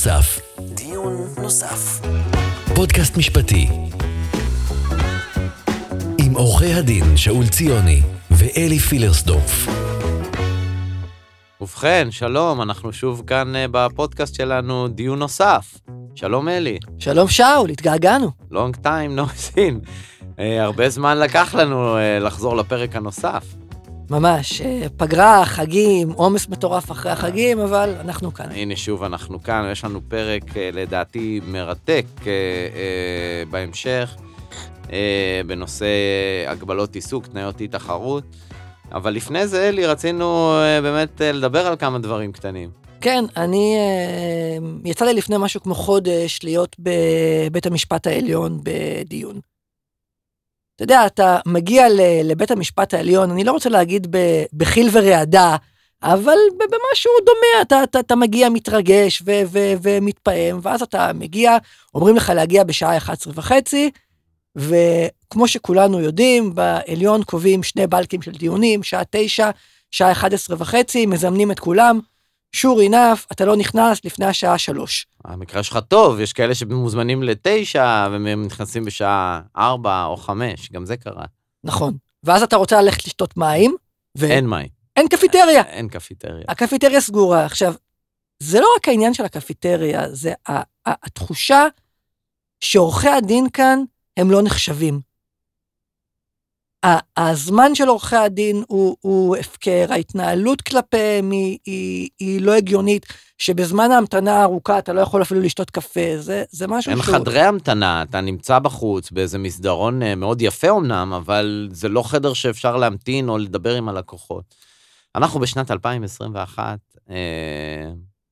נוסף. דיון נוסף. פודקאסט משפטי. עם עורכי הדין שאול ציוני ואלי פילרסדורף. ובכן, שלום, אנחנו שוב כאן אה, בפודקאסט שלנו, דיון נוסף. שלום אלי. שלום שאול, התגעגענו. long time no seen. אה, הרבה זמן לקח לנו אה, לחזור לפרק הנוסף. ממש, אה, פגרה, חגים, עומס מטורף אחרי החגים, אבל אנחנו כאן. הנה שוב אנחנו כאן, יש לנו פרק אה, לדעתי מרתק אה, בהמשך, בנושא הגבלות עיסוק, תניות אי תחרות. אבל לפני זה, אלי, רצינו באמת לדבר על כמה דברים קטנים. כן, אני, יצא לי לפני משהו כמו חודש להיות בבית המשפט העליון בדיון. אתה יודע, אתה מגיע לבית המשפט העליון, אני לא רוצה להגיד בחיל ורעדה, אבל במשהו דומה, אתה, אתה, אתה מגיע מתרגש ו- ו- ומתפעם, ואז אתה מגיע, אומרים לך להגיע בשעה 11 וחצי, וכמו שכולנו יודעים, בעליון קובעים שני בלקים של דיונים, שעה 9, שעה 11 וחצי, מזמנים את כולם, sure enough, אתה לא נכנס לפני השעה 3. המקרה שלך טוב, יש כאלה שמוזמנים לתשע, והם נכנסים בשעה ארבע או חמש, גם זה קרה. נכון. ואז אתה רוצה ללכת לשתות מים, ואין אין מים, קפיטריה. אין קפיטריה. הקפיטריה סגורה. עכשיו, זה לא רק העניין של הקפיטריה, זה התחושה שעורכי הדין כאן הם לא נחשבים. הזמן של עורכי הדין הוא, הוא הפקר, ההתנהלות כלפיהם היא, היא, היא לא הגיונית, שבזמן ההמתנה הארוכה אתה לא יכול אפילו לשתות קפה, זה, זה משהו אין שהוא... חדרי המתנה, אתה נמצא בחוץ באיזה מסדרון אה, מאוד יפה אמנם, אבל זה לא חדר שאפשר להמתין או לדבר עם הלקוחות. אנחנו בשנת 2021, אה,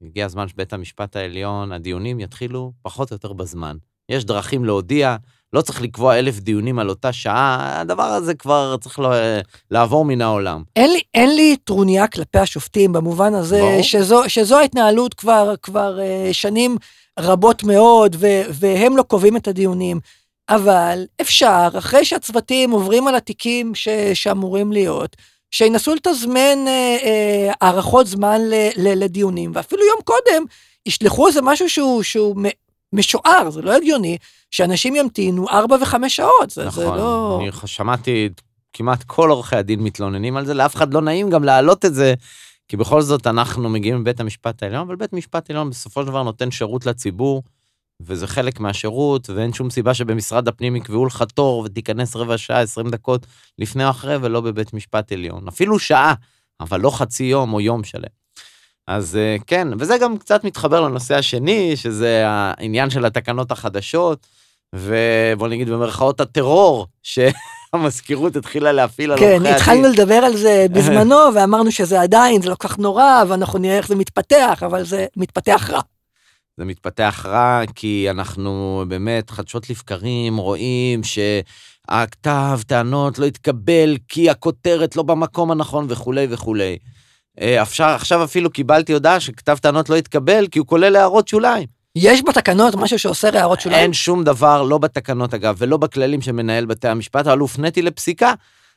הגיע הזמן שבית המשפט העליון, הדיונים יתחילו פחות או יותר בזמן. יש דרכים להודיע, לא צריך לקבוע אלף דיונים על אותה שעה, הדבר הזה כבר צריך לא, אה, לעבור מן העולם. אין לי, אין לי טרוניה כלפי השופטים במובן הזה ברור. שזו, שזו ההתנהלות כבר, כבר uh, שנים רבות מאוד, ו, והם לא קובעים את הדיונים. אבל אפשר, אחרי שהצוותים עוברים על התיקים ש, שאמורים להיות, שינסו לתזמן uh, הארכות זמן ל, ל, לדיונים, ואפילו יום קודם ישלחו איזה משהו שהוא, שהוא משוער, זה לא הגיוני, שאנשים ימתינו ארבע וחמש שעות, זה, זה נכון, לא... אני שמעתי כמעט כל עורכי הדין מתלוננים על זה, לאף אחד לא נעים גם להעלות את זה, כי בכל זאת אנחנו מגיעים מבית המשפט העליון, אבל בית המשפט העליון בסופו של דבר נותן שירות לציבור, וזה חלק מהשירות, ואין שום סיבה שבמשרד הפנים יקבעו לך תור ותיכנס רבע שעה, 20 דקות לפני או אחרי, ולא בבית משפט עליון. אפילו שעה, אבל לא חצי יום או יום שלם. אז אה, כן, וזה גם קצת מתחבר לנושא השני, שזה העניין של התקנות החדשות, ובוא נגיד במרכאות הטרור, שהמזכירות התחילה להפעיל על כן, עורכי הדין. התחלנו לדבר על זה בזמנו, ואמרנו שזה עדיין, זה לא כל כך נורא, ואנחנו נראה איך זה מתפתח, אבל זה מתפתח רע. זה מתפתח רע, כי אנחנו באמת חדשות לבקרים רואים שהכתב טענות לא התקבל כי הכותרת לא במקום הנכון וכולי וכולי. אה, אפשר, עכשיו אפילו קיבלתי הודעה שכתב טענות לא התקבל כי הוא כולל הערות שוליים. יש בתקנות משהו שאוסר הערות שוליים? אין שום דבר, לא בתקנות אגב, ולא בכללים של מנהל בתי המשפט, אבל הופניתי לפסיקה.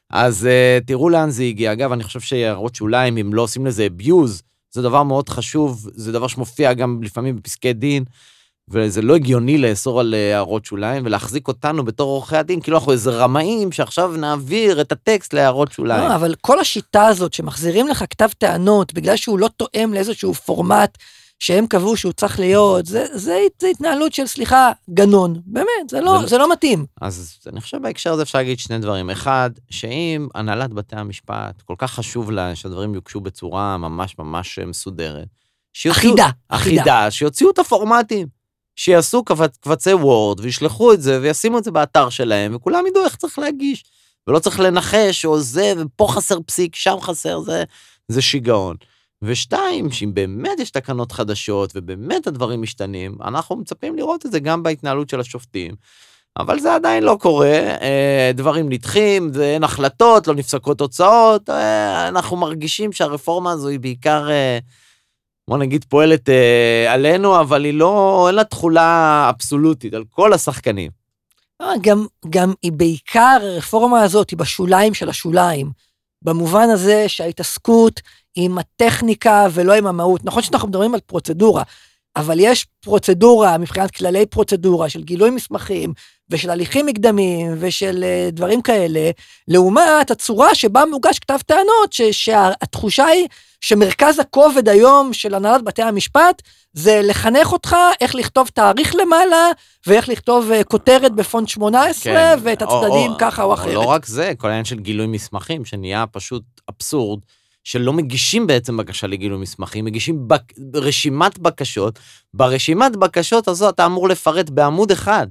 אז uh, תראו לאן זה הגיע. אגב, אני חושב שהערות שוליים, אם לא עושים לזה abuse, זה דבר מאוד חשוב, זה דבר שמופיע גם לפעמים בפסקי דין, וזה לא הגיוני לאסור על אה, הערות שוליים ולהחזיק אותנו בתור עורכי הדין, כאילו אנחנו איזה רמאים שעכשיו נעביר את הטקסט להערות שוליים. לא, אבל כל השיטה הזאת שמחזירים לך כתב טענות בגלל שהוא לא תואם לאיזשהו פורמט שהם קבעו שהוא צריך להיות, זה, זה, זה התנהלות של, סליחה, גנון. באמת, זה לא, זה- זה לא מתאים. אז אני חושב בהקשר הזה אפשר להגיד שני דברים. אחד, שאם הנהלת בתי המשפט, כל כך חשוב לה שהדברים יוגשו בצורה ממש ממש מסודרת. שיוציאו- אחידה, אחידה. אחידה, שיוציאו את הפורמטים. שיעשו קבצ- קבצי וורד וישלחו את זה וישימו את זה באתר שלהם, וכולם ידעו איך צריך להגיש. ולא צריך לנחש או זה, ופה חסר פסיק, שם חסר, זה, זה שיגעון. ושתיים, שאם באמת יש תקנות חדשות ובאמת הדברים משתנים, אנחנו מצפים לראות את זה גם בהתנהלות של השופטים. אבל זה עדיין לא קורה, אה, דברים נדחים, ואין החלטות, לא נפסקות תוצאות, אה, אנחנו מרגישים שהרפורמה הזו היא בעיקר, אה, בוא נגיד, פועלת אה, עלינו, אבל היא לא, אין לה תכולה אבסולוטית על כל השחקנים. אה, גם, גם היא בעיקר, הרפורמה הזאת היא בשוליים של השוליים. במובן הזה שההתעסקות עם הטכניקה ולא עם המהות. נכון שאנחנו מדברים על פרוצדורה. אבל יש פרוצדורה, מבחינת כללי פרוצדורה של גילוי מסמכים ושל הליכים מקדמיים ושל אה, דברים כאלה, לעומת הצורה שבה מוגש כתב טענות, ש- שהתחושה היא שמרכז הכובד היום של הנהלת בתי המשפט זה לחנך אותך איך לכתוב תאריך למעלה ואיך לכתוב אה, כותרת בפונט 18 כן, ואת הצדדים או- ככה או או אחרת. לא רק זה, כל העניין של גילוי מסמכים, שנהיה פשוט אבסורד, שלא מגישים בעצם בקשה לגילוי מסמכים, מגישים בק... רשימת בקשות. ברשימת בקשות הזו אתה אמור לפרט בעמוד אחד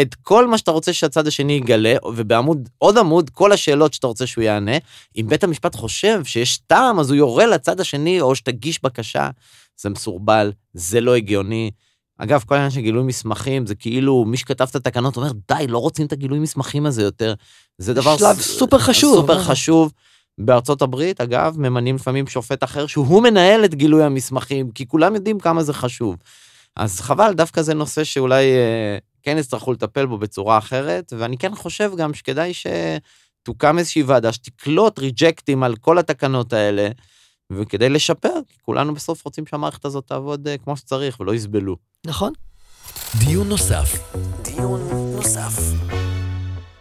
את כל מה שאתה רוצה שהצד השני יגלה, ובעמוד, עוד עמוד, כל השאלות שאתה רוצה שהוא יענה. אם בית המשפט חושב שיש טעם, אז הוא יורה לצד השני, או שתגיש בקשה. זה מסורבל, זה לא הגיוני. אגב, כל העניין של גילוי מסמכים, זה כאילו מי שכתב את התקנות אומר, די, לא רוצים את הגילוי מסמכים הזה יותר. זה דבר... שלב ס- סופר חשוב. סופר חשוב. בארצות הברית, אגב, ממנים לפעמים שופט אחר שהוא מנהל את גילוי המסמכים, כי כולם יודעים כמה זה חשוב. אז חבל, דווקא זה נושא שאולי אה, כן יצטרכו לטפל בו בצורה אחרת, ואני כן חושב גם שכדאי שתוקם איזושהי ועדה שתקלוט ריג'קטים על כל התקנות האלה, וכדי לשפר, כי כולנו בסוף רוצים שהמערכת הזאת תעבוד אה, כמו שצריך ולא יסבלו. נכון? דיון נוסף. דיון נוסף.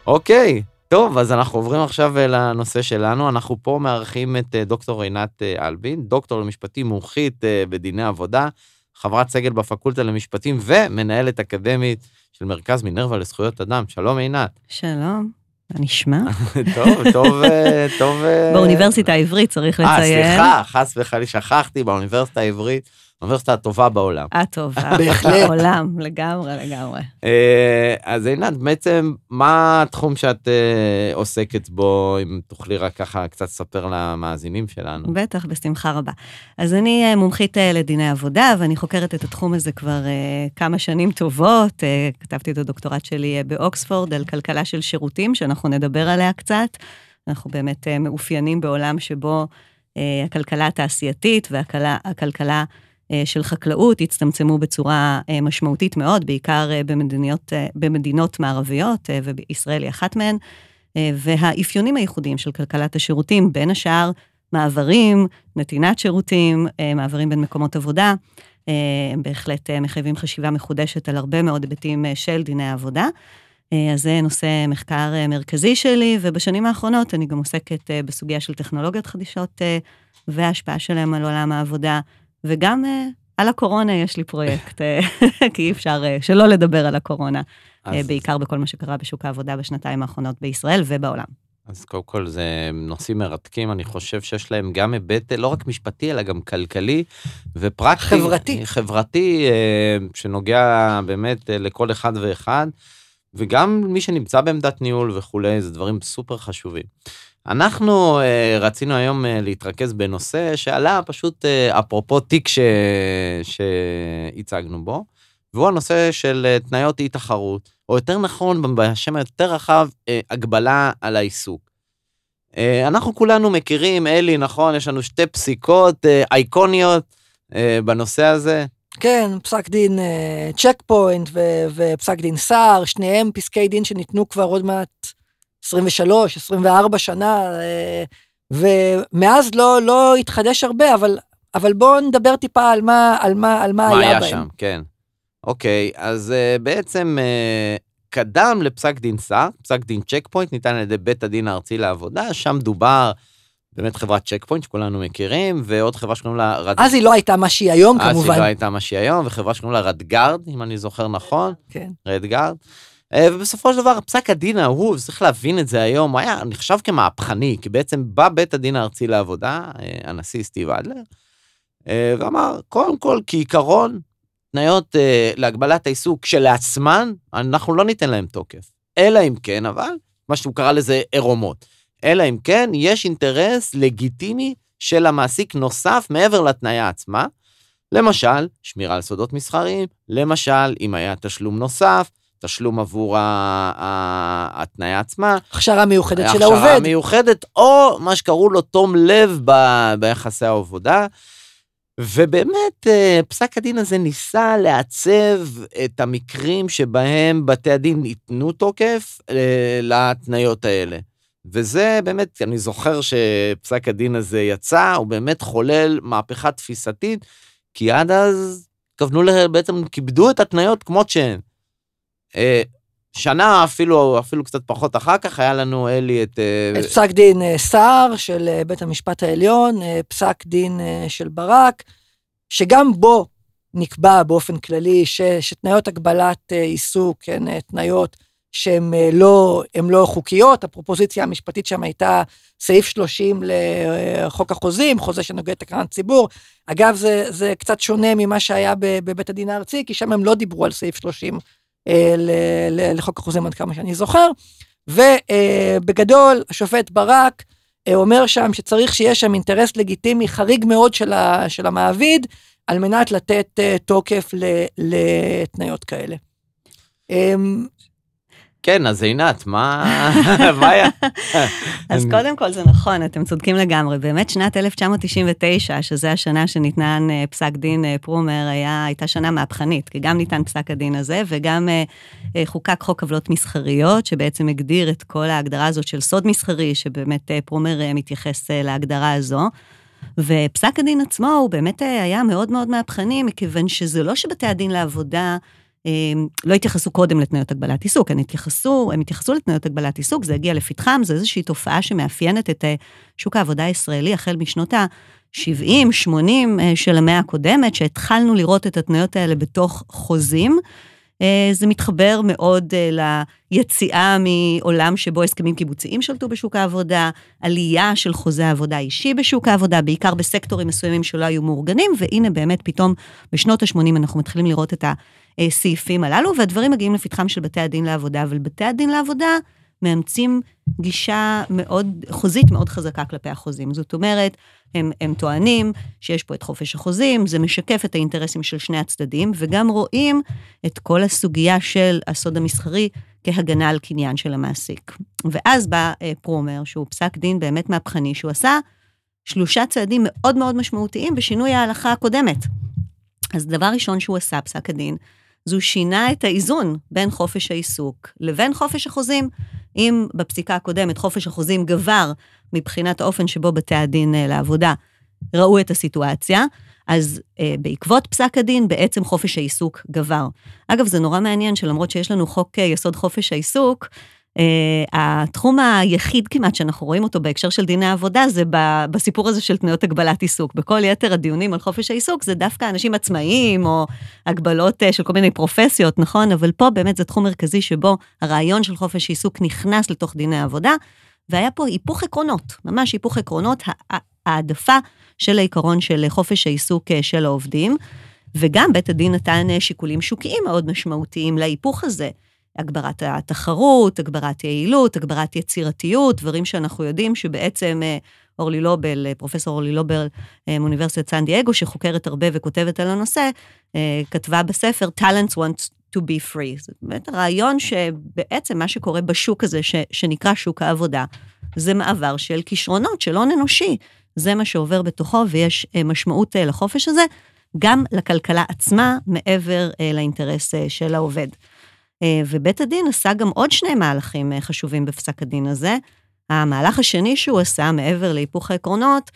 אוקיי, טוב, אז אנחנו עוברים עכשיו אה, לנושא שלנו. אנחנו פה מארחים את אה, דוקטור עינת אה, אלבין, דוקטור למשפטים מומחית אה, בדיני עבודה, חברת סגל בפקולטה למשפטים ומנהלת אקדמית של מרכז מינרווה לזכויות אדם. שלום עינת. שלום, מה נשמע? טוב, טוב, אה, טוב. אה, באוניברסיטה העברית צריך אה, לציין. סליחה, חס וחלילה, שכחתי, באוניברסיטה העברית, האוניברסיטה הטובה בעולם. טוב, בהחלט. בעולם, לגמרי, לגמרי. אה, אז עינת, בעצם, מה התחום שאת אה, עוסקת בו, אם תוכלי רק ככה קצת לספר למאזינים שלנו? בטח, בשמחה רבה. אז אני אה, מומחית לדיני עבודה, ואני חוקרת את התחום הזה כבר כמה שנים טובות. כתבתי את הדוקטורט שלי באוקספורד על כלכלה של שירותים, שאנחנו נדבר עליה קצת. אנחנו באמת מאופיינים בעולם שבו הכלכלה התעשייתית והכלכלה של חקלאות הצטמצמו בצורה אה, משמעותית מאוד, בעיקר אה, במדינות, אה, במדינות מערביות, אה, וישראל היא אחת מהן. אה, והאפיונים הייחודיים של כלכלת השירותים, בין השאר, מעברים, נתינת שירותים, אה, מעברים בין מקומות עבודה, אה, הם בהחלט אה, מחייבים חשיבה מחודשת על הרבה מאוד היבטים אה, של דיני העבודה. אה, אז זה נושא מחקר אה, מרכזי שלי, ובשנים האחרונות אני גם עוסקת אה, בסוגיה של טכנולוגיות חדישות אה, וההשפעה שלהם על עולם העבודה, וגם אה, על הקורונה יש לי פרויקט, אה, כי אי אפשר אה, שלא לדבר על הקורונה, אז- בעיקר בכל מה שקרה בשוק העבודה בשנתיים האחרונות בישראל ובעולם. אז קודם כל זה נושאים מרתקים, אני חושב שיש להם גם היבט לא רק משפטי, אלא גם כלכלי ופרקטי. חברתי. חברתי, שנוגע באמת לכל אחד ואחד, וגם מי שנמצא בעמדת ניהול וכולי, זה דברים סופר חשובים. אנחנו אה, רצינו היום אה, להתרכז בנושא שעלה פשוט אה, אפרופו תיק ש... שהצגנו בו, והוא הנושא של אה, תניות אי תחרות, או יותר נכון, בשם היותר רחב, אה, הגבלה על העיסוק. אה, אנחנו כולנו מכירים, אלי, נכון, יש לנו שתי פסיקות אה, אייקוניות אה, בנושא הזה. כן, פסק דין צ'ק פוינט ופסק דין סער, שניהם פסקי דין שניתנו כבר עוד מעט 23, 24 שנה, אה, ומאז לא, לא התחדש הרבה, אבל, אבל בואו נדבר טיפה על מה, על מה, על מה, מה היה, היה בהם. שם, כן. אוקיי, אז אה, בעצם אה, קדם לפסק דין סער, פסק דין צ'ק פוינט ניתן על ידי בית הדין הארצי לעבודה, שם דובר באמת חברת צ'ק פוינט שכולנו מכירים, ועוד חברה שקוראים לה רד... אז היא לא הייתה מה שהיא היום, אז כמובן. היא לא הייתה מה שהיא היום, וחברה שקוראים לה רדגרד, אם אני זוכר נכון, כן. רדגרד. אה, ובסופו של דבר, פסק הדין ההוא, צריך להבין את זה היום, הוא היה נחשב כמהפכני, כי בעצם בא בית הדין הארצי לעבודה, אה, הנשיא סטיב אדלר, אה, ואמר, קודם כל, כעיקרון, תניות להגבלת העיסוק כשלעצמן, אנחנו לא ניתן להם תוקף. אלא אם כן, אבל, מה שהוא קרא לזה עירומות. אלא אם כן, יש אינטרס לגיטימי של המעסיק נוסף מעבר לתניה עצמה. למשל, שמירה על סודות מסחריים, למשל, אם היה תשלום נוסף, תשלום עבור ה- ה- התניה עצמה, הכשרה מיוחדת של הכשרה העובד. מיוחדת, או מה שקראו לו תום לב ב- ביחסי העבודה. ובאמת, אה, פסק הדין הזה ניסה לעצב את המקרים שבהם בתי הדין ייתנו תוקף אה, להתניות האלה. וזה באמת, אני זוכר שפסק הדין הזה יצא, הוא באמת חולל מהפכה תפיסתית, כי עד אז התכוונו, ל- בעצם כיבדו את התניות כמות שהן. אה, שנה, אפילו, אפילו קצת פחות אחר כך, היה לנו, אלי, את... אה, את פסק דין אה, סער של בית המשפט העליון, פסק דין של ברק, שגם בו נקבע באופן כללי ש, שתניות הגבלת עיסוק הן אה, תניות שהן לא, לא חוקיות. הפרופוזיציה המשפטית שם הייתה סעיף 30 לחוק החוזים, חוזה שנוגע לתקנת ציבור. אגב, זה, זה קצת שונה ממה שהיה בבית הדין הארצי, כי שם הם לא דיברו על סעיף 30 אה, ל- ל- לחוק החוזים עד כמה שאני זוכר. ובגדול, השופט ברק אה, אומר שם שצריך שיהיה שם אינטרס לגיטימי חריג מאוד של, ה, של המעביד, על מנת לתת אה, תוקף לתניות כאלה. כן, אז עינת, מה היה? אז קודם כל זה נכון, אתם צודקים לגמרי. באמת שנת 1999, שזו השנה שניתן אה, פסק דין אה, פרומר, היה, הייתה שנה מהפכנית, כי גם ניתן פסק הדין הזה, וגם אה, חוקק חוק עוולות מסחריות, שבעצם הגדיר את כל ההגדרה הזאת של סוד מסחרי, שבאמת פרומר מתייחס להגדרה הזו. ופסק הדין עצמו הוא באמת היה מאוד מאוד מהפכני, מכיוון שזה לא שבתי הדין לעבודה לא התייחסו קודם לתניות הגבלת עיסוק, הם התייחסו, הם התייחסו לתניות הגבלת עיסוק, זה הגיע לפתחם, זו איזושהי תופעה שמאפיינת את אה, שוק העבודה הישראלי החל משנות ה-70, 80 אה, של המאה הקודמת, שהתחלנו לראות את התניות האלה בתוך חוזים. אה, זה מתחבר מאוד אה, ליציאה מעולם שבו הסכמים קיבוציים שלטו בשוק העבודה, עלייה של חוזה עבודה אישי בשוק העבודה, בעיקר בסקטורים מסוימים שלא היו מאורגנים, והנה באמת פתאום בשנות ה-80 אנחנו מתחילים לראות את הסעיפים הללו, והדברים מגיעים לפתחם של בתי הדין לעבודה, אבל בתי הדין לעבודה מאמצים גישה מאוד, חוזית מאוד חזקה כלפי החוזים. זאת אומרת, הם, הם טוענים שיש פה את חופש החוזים, זה משקף את האינטרסים של שני הצדדים, וגם רואים את כל הסוגיה של הסוד המסחרי כהגנה על קניין של המעסיק. ואז בא אה, פרומר, שהוא פסק דין באמת מהפכני, שהוא עשה שלושה צעדים מאוד מאוד משמעותיים בשינוי ההלכה הקודמת. אז דבר ראשון שהוא עשה, פסק הדין, זה הוא שינה את האיזון בין חופש העיסוק לבין חופש החוזים. אם בפסיקה הקודמת חופש החוזים גבר מבחינת האופן שבו בתי הדין אה, לעבודה ראו את הסיטואציה, אז אה, בעקבות פסק הדין, בעצם חופש העיסוק גבר. אגב, זה נורא מעניין שלמרות שיש לנו חוק אה, יסוד חופש העיסוק, התחום היחיד כמעט שאנחנו רואים אותו בהקשר של דיני עבודה זה בסיפור הזה של תנועות הגבלת עיסוק. בכל יתר הדיונים על חופש העיסוק זה דווקא אנשים עצמאיים או הגבלות uh, של כל מיני פרופסיות, נכון? אבל פה באמת זה תחום מרכזי שבו הרעיון של חופש עיסוק נכנס לתוך דיני עבודה, והיה פה היפוך עקרונות, ממש היפוך עקרונות, העדפה של העיקרון של חופש העיסוק uh, של העובדים, וגם בית הדין נתן uh, שיקולים שוקיים מאוד משמעותיים להיפוך הזה. הגברת התחרות, הגברת יעילות, הגברת יצירתיות, דברים שאנחנו יודעים שבעצם אה, אורלי לובל, פרופסור אורלי לובל מאוניברסיטת סן דייגו, שחוקרת הרבה וכותבת על הנושא, אה, כתבה בספר Talents want to be free. זה באמת הרעיון שבעצם מה שקורה בשוק הזה, ש, שנקרא שוק העבודה, זה מעבר של כישרונות, של הון אנושי. זה מה שעובר בתוכו, ויש אה, משמעות לחופש הזה, גם לכלכלה עצמה, מעבר לאינטרס של העובד. ובית הדין עשה גם עוד שני מהלכים חשובים בפסק הדין הזה. המהלך השני שהוא עשה, מעבר להיפוך העקרונות,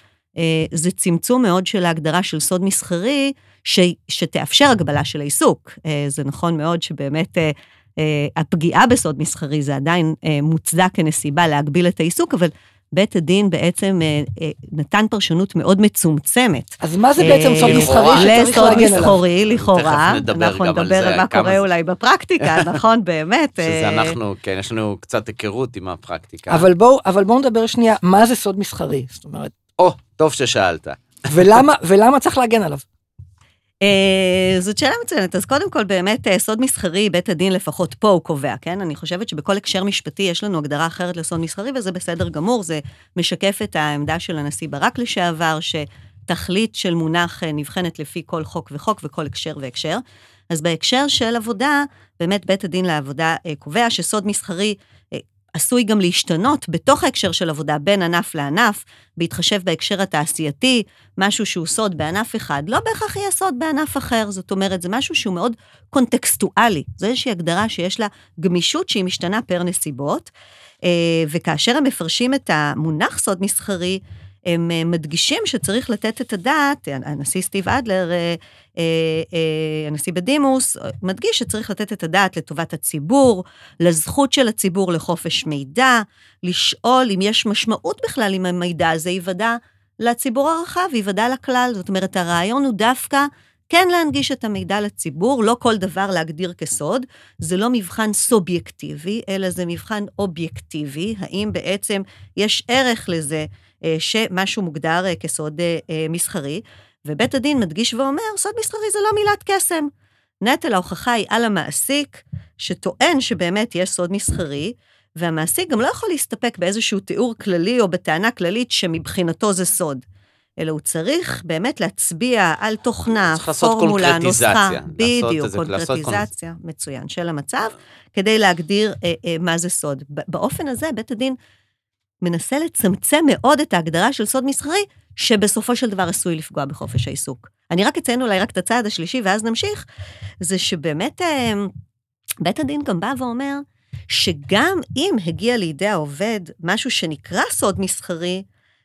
זה צמצום מאוד של ההגדרה של סוד מסחרי, ש, שתאפשר הגבלה של העיסוק. זה נכון מאוד שבאמת הפגיעה בסוד מסחרי זה עדיין מוצדק כנסיבה להגביל את העיסוק, אבל בית הדין בעצם אה, אה, נתן פרשנות מאוד מצומצמת. אז מה זה בעצם סוד מסחרי שצריך להגן עליו? לסוד מסחרי, לכאורה. אנחנו נדבר על מה קורה אולי בפרקטיקה, נכון, באמת. שזה אנחנו, כן, יש לנו קצת היכרות עם הפרקטיקה. אבל בואו נדבר שנייה, מה זה סוד מסחרי? זאת אומרת... או, טוב ששאלת. ולמה, ולמה צריך להגן עליו? Uh, זאת שאלה מצוינת. אז קודם כל, באמת, uh, סוד מסחרי, בית הדין לפחות פה הוא קובע, כן? אני חושבת שבכל הקשר משפטי יש לנו הגדרה אחרת לסוד מסחרי, וזה בסדר גמור, זה משקף את העמדה של הנשיא ברק לשעבר, שתכלית של מונח uh, נבחנת לפי כל חוק וחוק וכל הקשר והקשר. אז בהקשר של עבודה, באמת בית הדין לעבודה קובע שסוד מסחרי עשוי גם להשתנות בתוך ההקשר של עבודה בין ענף לענף, בהתחשב בהקשר התעשייתי, משהו שהוא סוד בענף אחד, לא בהכרח יהיה סוד בענף אחר. זאת אומרת, זה משהו שהוא מאוד קונטקסטואלי. זו איזושהי הגדרה שיש לה גמישות שהיא משתנה פר נסיבות, וכאשר הם מפרשים את המונח סוד מסחרי, הם אה, מדגישים שצריך לתת את הדעת, הנשיא סטיב אדלר, אה, אה, הנשיא בדימוס, מדגיש שצריך לתת את הדעת לטובת הציבור, לזכות של הציבור לחופש מידע, לשאול אם יש משמעות בכלל אם המידע הזה ייוודע לציבור הרחב, ייוודע לכלל. זאת אומרת, הרעיון הוא דווקא כן להנגיש את המידע לציבור, לא כל דבר להגדיר כסוד. זה לא מבחן סובייקטיבי, אלא זה מבחן אובייקטיבי. האם בעצם יש ערך לזה אה, שמשהו מוגדר אה, כסוד אה, מסחרי? ובית הדין מדגיש ואומר, סוד מסחרי זה לא מילת קסם. נטל ההוכחה היא על המעסיק, שטוען שבאמת יש סוד מסחרי, והמעסיק גם לא יכול להסתפק באיזשהו תיאור כללי או בטענה כללית שמבחינתו זה סוד. אלא הוא צריך באמת להצביע על תוכנה, פורמולה, נוסחה, בדיוק, קונקרטיזציה, מצוין, של המצב, כדי להגדיר אה, אה, מה זה סוד. באופן הזה, בית הדין מנסה לצמצם מאוד את ההגדרה של סוד מסחרי, שבסופו של דבר עשוי לפגוע בחופש העיסוק. אני רק אציין אולי רק את הצעד השלישי, ואז נמשיך, זה שבאמת אה, בית הדין גם בא ואומר, שגם אם הגיע לידי העובד משהו שנקרא סוד מסחרי,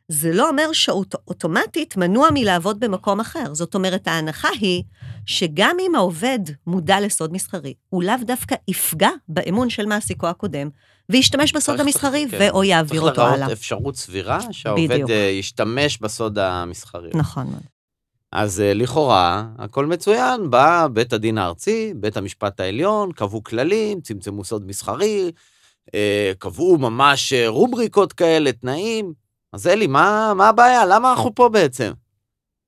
זה לא אומר שאוטומטית מנוע מלעבוד במקום אחר. זאת אומרת, ההנחה היא שגם אם העובד מודע לסוד מסחרי, הוא לאו דווקא יפגע באמון של מעסיקו הקודם, וישתמש בסוד המסחרי, כן. ו/או יעביר אותו הלאה. צריך לראות אפשרות סבירה שהעובד בדיוק. אה, ישתמש בסוד המסחרי. נכון מאוד. אז אה, לכאורה, הכל מצוין, בא בית הדין הארצי, בית המשפט העליון, קבעו כללים, צמצמו סוד מסחרי, אה, קבעו ממש רובריקות כאלה, תנאים, אז אלי, מה, מה הבעיה? למה אנחנו פה בעצם?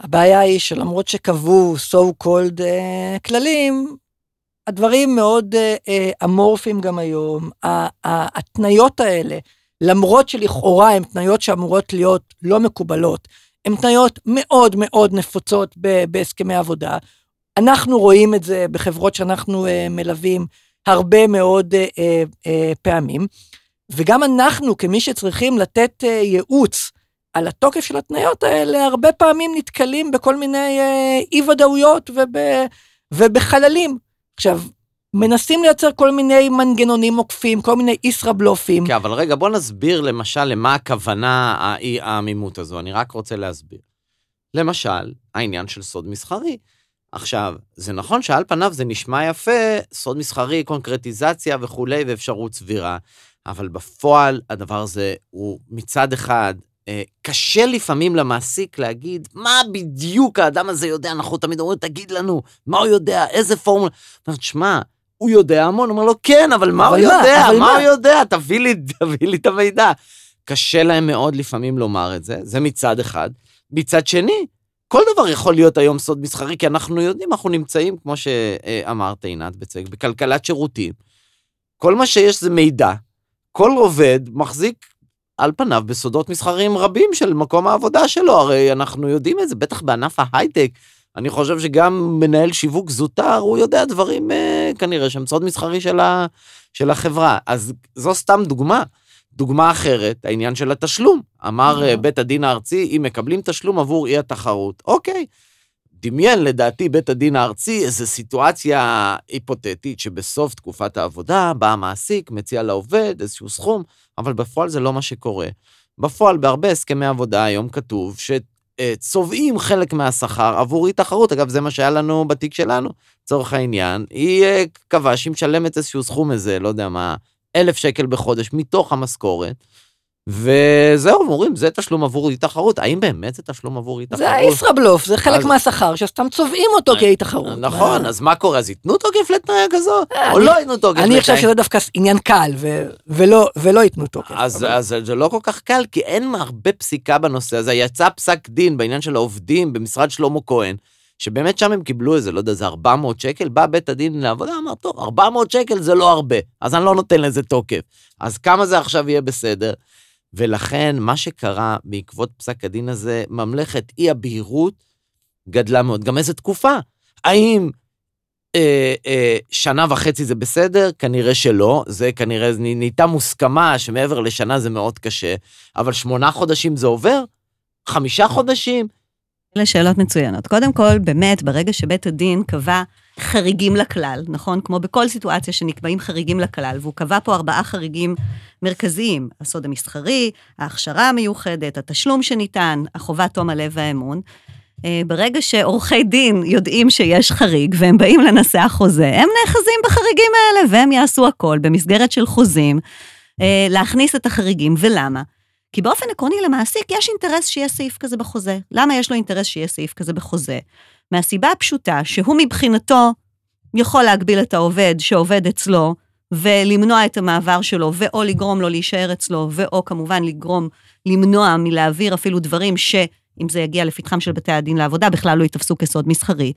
הבעיה היא שלמרות שקבעו so called uh, כללים, הדברים מאוד uh, uh, אמורפיים גם היום. ההתניות האלה, למרות שלכאורה הן תניות שאמורות להיות לא מקובלות, הן תניות מאוד מאוד נפוצות בהסכמי עבודה. אנחנו רואים את זה בחברות שאנחנו uh, מלווים הרבה מאוד פעמים. וגם אנחנו, כמי שצריכים לתת ייעוץ על התוקף של התניות האלה, הרבה פעמים נתקלים בכל מיני uh, אי-ודאויות וב, ובחללים. עכשיו, מנסים לייצר כל מיני מנגנונים עוקפים, כל מיני ישראבלופים. כן, אבל רגע, בוא נסביר למשל למה הכוונה העמימות הזו, אני רק רוצה להסביר. למשל, העניין של סוד מסחרי. עכשיו, זה נכון שעל פניו זה נשמע יפה, סוד מסחרי, קונקרטיזציה וכולי, ואפשרות סבירה. אבל בפועל הדבר הזה הוא מצד אחד קשה לפעמים למעסיק להגיד מה בדיוק האדם הזה יודע, אנחנו תמיד אומרים, תגיד לנו, מה הוא יודע, איזה פורמולה. הוא אומר, שמע, הוא יודע המון, הוא אומר לו, כן, אבל מה אבל הוא מה, יודע, מה, מה הוא יודע, תביא לי, תביא לי את המידע. קשה להם מאוד לפעמים לומר את זה, זה מצד אחד. מצד שני, כל דבר יכול להיות היום סוד מסחרי, כי אנחנו יודעים, אנחנו נמצאים, כמו שאמרת, עינת, בצדק, בכלכלת שירותים. כל מה שיש זה מידע, כל עובד מחזיק על פניו בסודות מסחריים רבים של מקום העבודה שלו, הרי אנחנו יודעים את זה, בטח בענף ההייטק. אני חושב שגם מנהל שיווק זוטר, הוא יודע דברים אה, כנראה שהם סוד מסחרי של, ה, של החברה. אז זו סתם דוגמה. דוגמה אחרת, העניין של התשלום. אמר אה, בית הדין הארצי, אם מקבלים תשלום עבור אי התחרות. אוקיי, דמיין לדעתי בית הדין הארצי איזו סיטואציה היפותטית שבסוף תקופת העבודה בא המעסיק, מציע לעובד איזשהו סכום, אבל בפועל זה לא מה שקורה. בפועל בהרבה הסכמי עבודה היום כתוב שצובעים חלק מהשכר עבור אי תחרות, אגב זה מה שהיה לנו בתיק שלנו, לצורך העניין, היא אה, קבעה שהיא משלמת איזשהו סכום איזה, לא יודע מה, אלף שקל בחודש מתוך המשכורת. וזהו, אומרים, זה תשלום עבור אי תחרות. האם באמת זה תשלום עבור אי תחרות? זה הישראבלוף, זה חלק אז... מהשכר שסתם צובעים אותו אה, כאי תחרות. נכון, אז מה קורה? אז ייתנו תוקף לתנאי כזאת? אה, או לא ייתנו תוקף לתנאי? אני חושב שזה דווקא עניין קל, ולא ייתנו תוקף. אז זה לא כל כך קל, כי אין הרבה פסיקה בנושא הזה. יצא פסק דין בעניין של העובדים במשרד שלמה כהן, שבאמת שם הם קיבלו איזה, לא יודע, זה 400 שקל, בא בית הדין לעבודה, אמר, טוב, 400 שקל זה לא הרבה, אז אני לא נותן לזה תוקף. אז כמה זה עכשיו יהיה בסדר? ולכן מה שקרה בעקבות פסק הדין הזה, ממלכת אי הבהירות גדלה מאוד. גם איזה תקופה? האם אה, אה, שנה וחצי זה בסדר? כנראה שלא. זה כנראה נהייתה מוסכמה שמעבר לשנה זה מאוד קשה, אבל שמונה חודשים זה עובר? חמישה חודשים? אלה שאלות מצוינות. קודם כל, באמת, ברגע שבית הדין קבע חריגים לכלל, נכון? כמו בכל סיטואציה שנקבעים חריגים לכלל, והוא קבע פה ארבעה חריגים מרכזיים, הסוד המסחרי, ההכשרה המיוחדת, התשלום שניתן, החובת תום הלב והאמון. אה, ברגע שעורכי דין יודעים שיש חריג והם באים לנסח חוזה, הם נאחזים בחריגים האלה והם יעשו הכל במסגרת של חוזים, אה, להכניס את החריגים. ולמה? כי באופן עקרוני למעסיק יש אינטרס שיהיה סעיף כזה בחוזה. למה יש לו אינטרס שיהיה סעיף כזה בחוזה? מהסיבה הפשוטה שהוא מבחינתו יכול להגביל את העובד שעובד אצלו ולמנוע את המעבר שלו, ואו לגרום לו להישאר אצלו, ואו כמובן לגרום, למנוע מלהעביר אפילו דברים שאם זה יגיע לפתחם של בתי הדין לעבודה, בכלל לא ייתפסו כסוד מסחרי.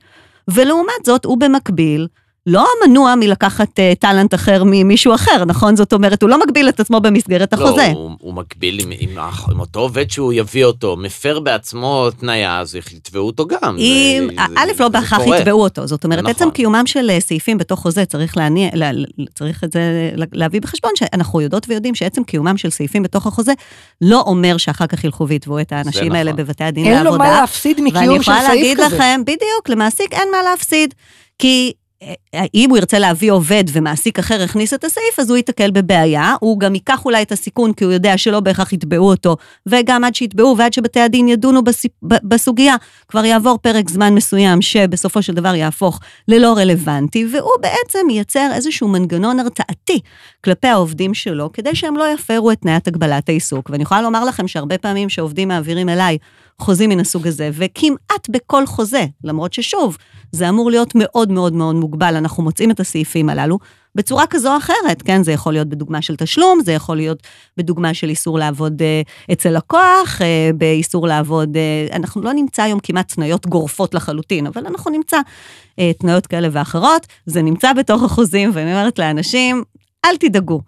ולעומת זאת, הוא במקביל לא מנוע מלקחת uh, טאלנט אחר ממישהו אחר, נכון? זאת אומרת, הוא לא מגביל את עצמו במסגרת החוזה. לא, הוא, הוא מגביל עם, עם, עם אותו עובד שהוא יביא אותו, מפר בעצמו תניה, אז יתבעו אותו גם. אם, זה, א', זה, לא זה בהכרח קורה. יתבעו אותו, זאת אומרת, נכון. עצם קיומם של אה, סעיפים בתוך חוזה, צריך להניע, לה, צריך את זה להביא בחשבון, שאנחנו יודעות ויודעים שעצם קיומם של סעיפים בתוך החוזה, לא אומר שאחר כך ילכו ויתבעו את האנשים נכון. האלה בבתי הדין אין לעבודה. לו מה להפסיד ואני מקיום של יכולה סעיף להגיד כזה. לכם, בדיוק, למעסיק אין מה להפסיד. כי אה, אם הוא ירצה להביא עובד ומעסיק אחר הכניס את הסעיף, אז הוא ייתקל בבעיה. הוא גם ייקח אולי את הסיכון, כי הוא יודע שלא בהכרח יתבעו אותו, וגם עד שיתבעו ועד שבתי הדין ידונו בסוגיה, כבר יעבור פרק זמן מסוים שבסופו של דבר יהפוך ללא רלוונטי, והוא בעצם ייצר איזשהו מנגנון הרתעתי כלפי העובדים שלו, כדי שהם לא יפרו את תניית הגבלת העיסוק. ואני יכולה לומר לכם שהרבה פעמים שעובדים מעבירים אליי חוזים מן הסוג הזה, וכמעט בכל חוזה, למרות ששוב, זה אמור להיות מאוד מאוד מאוד מוגבל, אנחנו מוצאים את הסעיפים הללו בצורה כזו או אחרת, כן? זה יכול להיות בדוגמה של תשלום, זה יכול להיות בדוגמה של איסור לעבוד אה, אצל לקוח, אה, באיסור לעבוד, אה, אנחנו לא נמצא היום כמעט תניות גורפות לחלוטין, אבל אנחנו נמצא אה, תניות כאלה ואחרות, זה נמצא בתוך החוזים, ואני אומרת לאנשים, אל תדאגו.